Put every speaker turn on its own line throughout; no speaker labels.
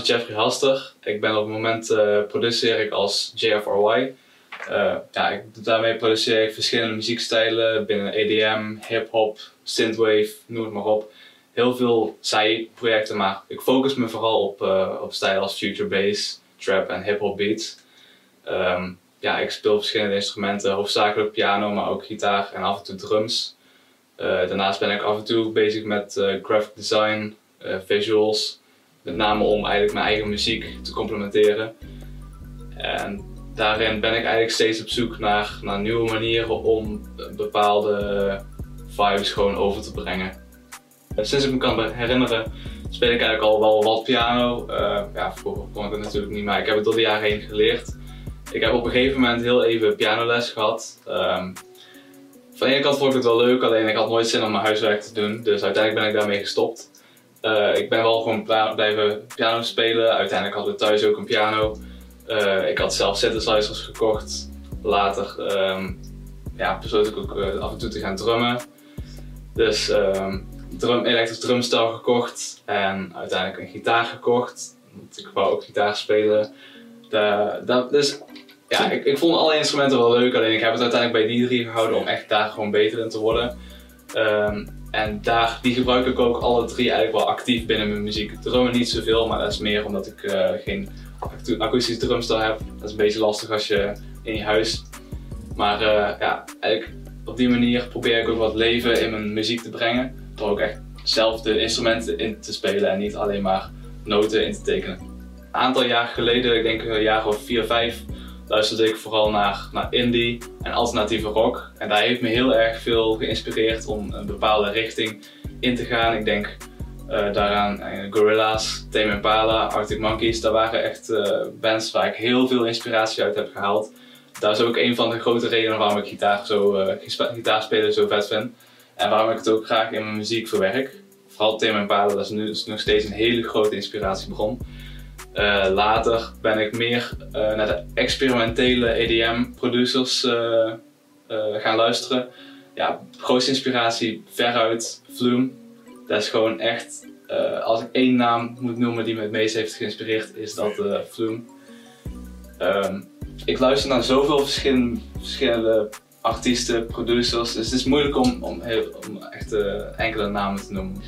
is Jeffrey Haster. Ik ben op het moment uh, produceer ik als JFRY. Uh, ja, daarmee produceer ik verschillende muziekstijlen binnen EDM, hip-hop, synthwave, noem het maar op. Heel veel zijprojecten, maar ik focus me vooral op, uh, op stijlen als future bass, trap en hip-hop beats. Um, ja, ik speel verschillende instrumenten, hoofdzakelijk piano, maar ook gitaar en af en toe drums. Daarnaast ben ik af en toe bezig met graphic design, visuals, met name om eigenlijk mijn eigen muziek te complementeren. En daarin ben ik eigenlijk steeds op zoek naar, naar nieuwe manieren om bepaalde vibes gewoon over te brengen. Sinds ik me kan herinneren speel ik eigenlijk al wel wat piano. Uh, ja, vroeger kon ik het natuurlijk niet, maar ik heb het door de jaren heen geleerd. Ik heb op een gegeven moment heel even pianoles gehad. Um, van de ene kant vond ik het wel leuk, alleen ik had nooit zin om mijn huiswerk te doen. Dus uiteindelijk ben ik daarmee gestopt. Uh, ik ben wel gewoon blijven piano spelen. Uiteindelijk hadden we thuis ook een piano. Uh, ik had zelf synthesizers gekocht. Later um, ja, besloot ik ook uh, af en toe te gaan drummen. Dus um, drum, elektrisch drumstel gekocht en uiteindelijk een gitaar gekocht. Want ik wou ook gitaar spelen. Dus ja, ik, ik vond alle instrumenten wel leuk, alleen ik heb het uiteindelijk bij die drie gehouden om echt daar gewoon beter in te worden. Um, en daar, die gebruik ik ook alle drie eigenlijk wel actief binnen mijn muziek. Drummen niet zoveel, maar dat is meer omdat ik uh, geen akoestische drumstel heb. Dat is een beetje lastig als je in je huis. Maar uh, ja, eigenlijk op die manier probeer ik ook wat leven in mijn muziek te brengen. Door ook echt zelf de instrumenten in te spelen en niet alleen maar noten in te tekenen. Een aantal jaar geleden, ik denk een jaar of 4, 5, luisterde ik vooral naar, naar indie en alternatieve rock. En daar heeft me heel erg veel geïnspireerd om een bepaalde richting in te gaan. Ik denk uh, daaraan uh, Gorillaz, Tame Impala, Arctic Monkeys. Dat waren echt uh, bands waar ik heel veel inspiratie uit heb gehaald. Dat is ook een van de grote redenen waarom ik gitaar, zo, gitaarspelen zo vet vind. En waarom ik het ook graag in mijn muziek verwerk. Vooral Tame Impala, dat is nu is nog steeds een hele grote inspiratiebron. Uh, later ben ik meer uh, naar de experimentele EDM-producers uh, gaan luisteren. Ja, grootste inspiratie veruit Flume. Dat is gewoon echt, als ik één naam moet noemen die me het meest heeft geïnspireerd, is dat Flume. Um, ik luister naar zoveel verschillende, verschillende artiesten, producers, dus het is moeilijk om, om, om echt enkele namen te noemen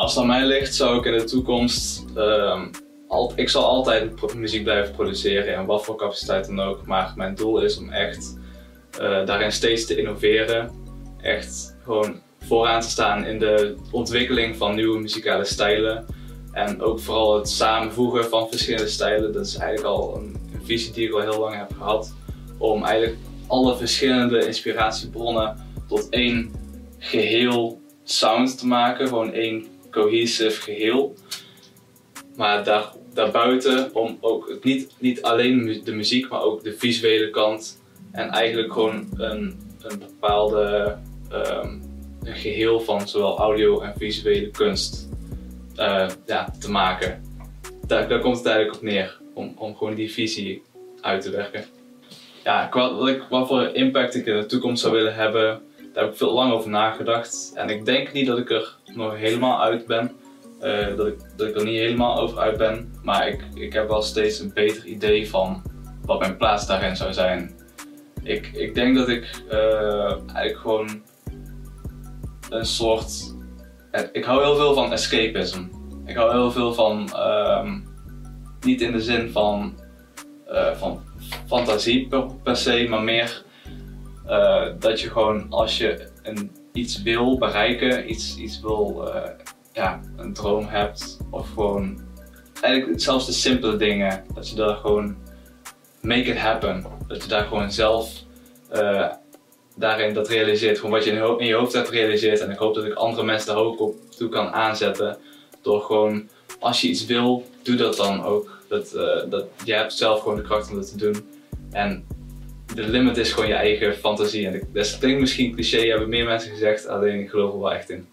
als het aan mij ligt, zou ik in de toekomst. Uh, al, ik zal altijd muziek blijven produceren, en wat voor capaciteit dan ook. Maar mijn doel is om echt uh, daarin steeds te innoveren. Echt gewoon vooraan te staan in de ontwikkeling van nieuwe muzikale stijlen. En ook vooral het samenvoegen van verschillende stijlen. Dat is eigenlijk al een visie die ik al heel lang heb gehad. Om eigenlijk alle verschillende inspiratiebronnen tot één geheel sound te maken. Gewoon één cohesive geheel. Maar daar, daarbuiten om ook niet, niet alleen de muziek, maar ook de visuele kant. En eigenlijk gewoon een, een bepaalde um, een geheel van zowel audio en visuele kunst uh, ja, te maken. Daar, daar komt het eigenlijk op neer. Om, om gewoon die visie uit te werken. Ja, wat, wat voor impact ik in de toekomst zou willen hebben, daar heb ik veel lang over nagedacht. En ik denk niet dat ik er nog helemaal uit ben. Uh, dat, ik, dat ik er niet helemaal over uit ben. Maar ik, ik heb wel steeds een beter idee van wat mijn plaats daarin zou zijn. Ik, ik denk dat ik uh, eigenlijk gewoon een soort. Eh, ik hou heel veel van escapism. Ik hou heel veel van. Um, niet in de zin van, van fantasie per se, maar meer uh, dat je gewoon als je een, iets wil bereiken, iets, iets wil, uh, ja, een droom hebt, of gewoon eigenlijk zelfs de simpele dingen, dat je daar gewoon make it happen. Dat je daar gewoon zelf uh, daarin dat realiseert, gewoon wat je in, je hoofd hebt realiseert. En ik hoop dat ik andere mensen daar ook op toe kan aanzetten. Door gewoon, als je iets wil, doe dat dan ook. Dat, dat, je hebt zelf gewoon de kracht om dat te doen. En de limit is gewoon je eigen fantasie. En dat klinkt misschien cliché, hebben meer mensen gezegd, alleen ik geloof er wel echt in.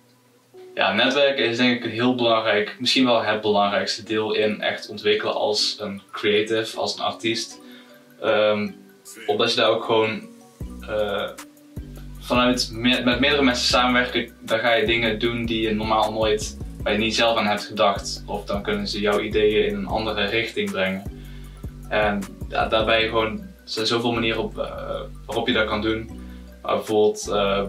Ja, netwerken is denk ik heel belangrijk, misschien wel het belangrijkste deel in echt ontwikkelen als een creative, als een artiest. Um, omdat je daar ook gewoon uh, vanuit me met meerdere mensen samenwerken, dan ga je dingen doen die je normaal nooit je niet zelf aan hebt gedacht. Of dan kunnen ze jouw ideeën in een andere richting brengen. En ja, daarbij gewoon, er zijn zoveel manieren op, uh, waarop je dat kan doen. Bijvoorbeeld uh,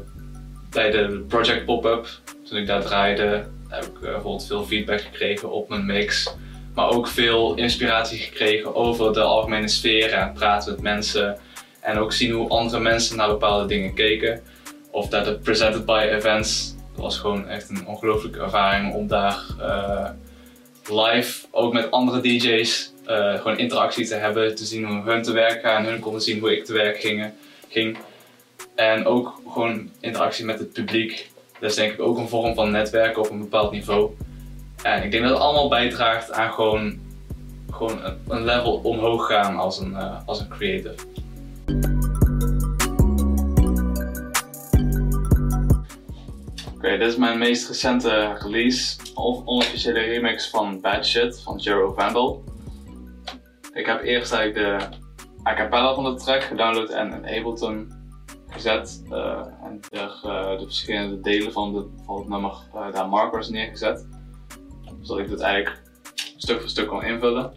bij de Project Pop-Up, toen ik daar draaide, heb ik uh, bijvoorbeeld veel feedback gekregen op mijn mix. Maar ook veel inspiratie gekregen over de algemene sfeer en praten met mensen. En ook zien hoe andere mensen naar bepaalde dingen keken. Of dat de Presented by Events, dat was gewoon echt een ongelooflijke ervaring om daar live, ook met andere DJ's, uh, gewoon interactie te hebben. Te zien hoe hun te werk gaan, hun konden zien hoe ik te werk ging. ging. En ook gewoon interactie met het publiek. Dat is denk ik ook een vorm van netwerken op een bepaald niveau. En ik denk dat het allemaal bijdraagt aan gewoon, gewoon een level omhoog gaan als een, uh, als een creative. Oké, dit is mijn meest recente release, of onofficiële remix van Bad Shit van Jero Vandal. Ik heb eerst eigenlijk de a cappella van de track gedownload en in Ableton gezet uh, en er uh, de verschillende delen van, de, van het nummer uh, daar markers neergezet. Zodat ik dit eigenlijk stuk voor stuk kon invullen.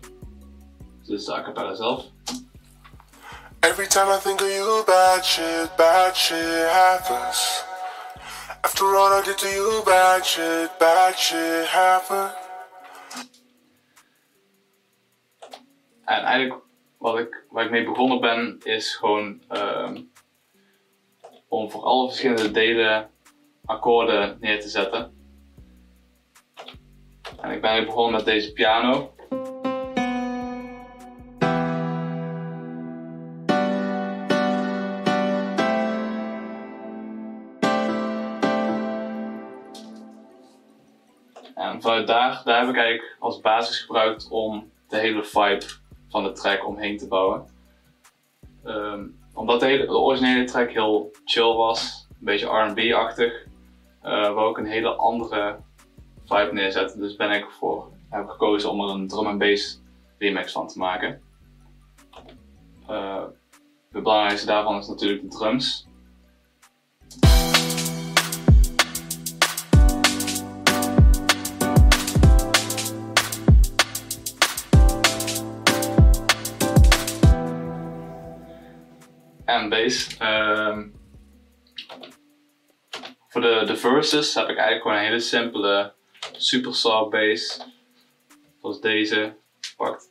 Dus de a cappella zelf. Every time I think of you, bad shit, bad shit happens. After all I did to you, bad shit, bad shit happens. En eigenlijk wat ik, waar ik mee begonnen ben, is gewoon um, om voor alle verschillende delen akkoorden neer te zetten. En ik ben begonnen met deze piano. En vanuit daar, daar heb ik eigenlijk als basis gebruikt om de hele vibe van de track omheen te bouwen. Um, omdat de, originele track heel chill was, een beetje R&B-achtig, uh, wou ik een hele andere vibe neerzetten. Dus ben ik voor, heb gekozen om er een drum and bass remix van te maken. Uh, de belangrijkste daarvan is natuurlijk de drums. Uh, voor de, de verses heb ik eigenlijk gewoon een hele simpele supersaw bass. Zoals deze pakt.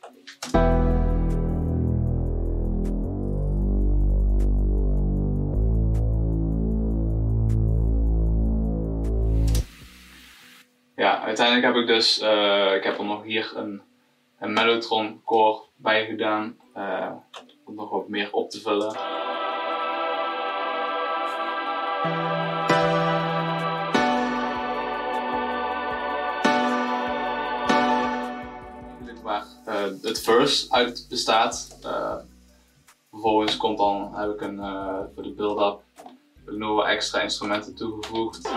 Ja, uiteindelijk heb ik dus, uh, ik heb er nog hier een, een Mellotron core bij gedaan. Uh, om nog wat meer op te vullen. Waar uh, het verse uit bestaat. Uh, vervolgens komt dan, heb ik een, uh, voor de build-up nog extra instrumenten toegevoegd.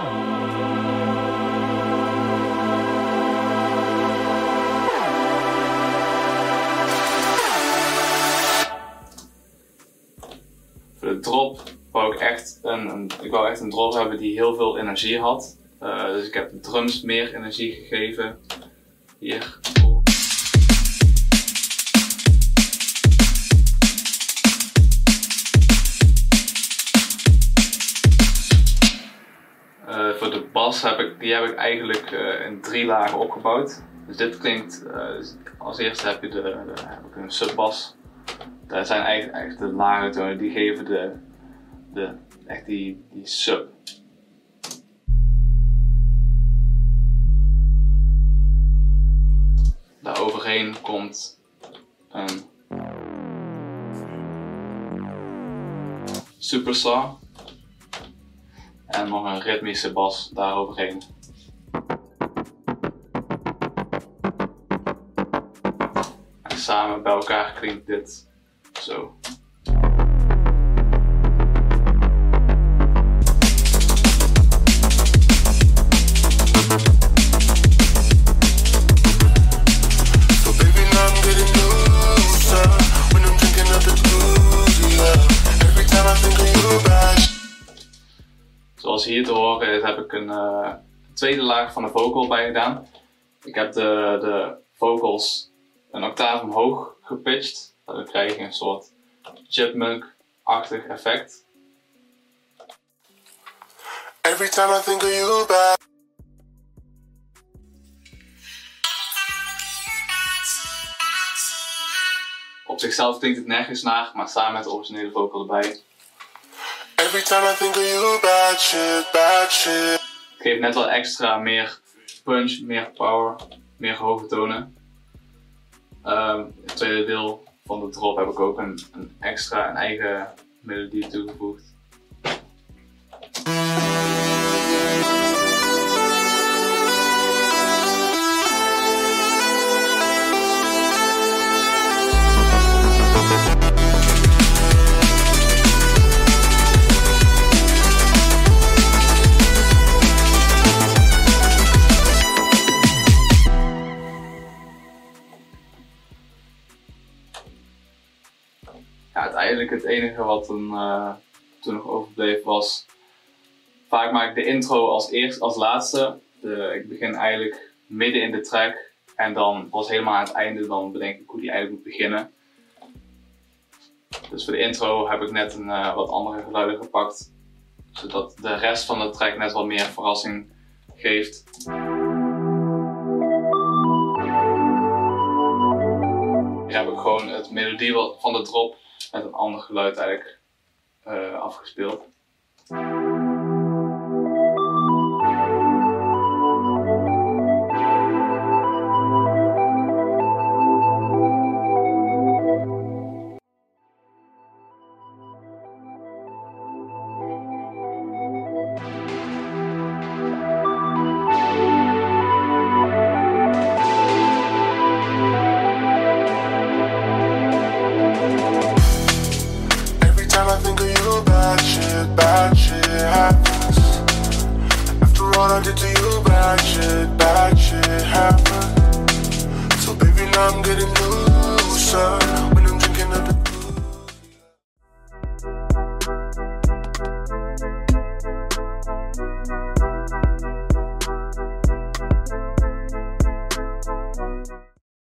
Ik echt een, ik wou echt een drop hebben die heel veel energie had. Uh, dus ik heb de drums meer energie gegeven. Hier. Uh, voor de bas heb ik, die heb ik eigenlijk uh, in drie lagen opgebouwd. Dus dit klinkt, als eerste heb je de, een subbas. Dat zijn eigenlijk, de lage tonen, die geven de, de, echt die, die sub. Daar overheen komt een supersaw en nog een ritmische bas daar overheen. En samen bij elkaar klinkt dit zo. Heb ik een, uh, tweede laag van de vocal bij gedaan. Ik heb de, de vocals een octaaf omhoog gepitcht. Dan krijg je een soort chipmunk-achtig effect. Every time I think of you back. Op zichzelf klinkt het nergens naar, maar samen met de originele vocal erbij. Het geeft net wel extra meer punch, meer power, meer hoge tonen. Um, het tweede deel van de drop heb ik ook een, een extra, een eigen melodie toegevoegd. Uiteindelijk het enige wat toen, uh, toen nog overbleef was. Vaak maak ik de intro als eerst, als laatste. De, ik begin eigenlijk midden in de track en dan pas helemaal aan het einde dan bedenk ik hoe die eigenlijk moet beginnen. Dus voor de intro heb ik net een uh, wat andere geluiden gepakt, zodat de rest van de track net wat meer verrassing geeft. Hier heb ik gewoon het melodie van de drop met een ander geluid eigenlijk uh, afgespeeld. Did to you, bad shit, bad shit happened. So baby, now I'm getting looser.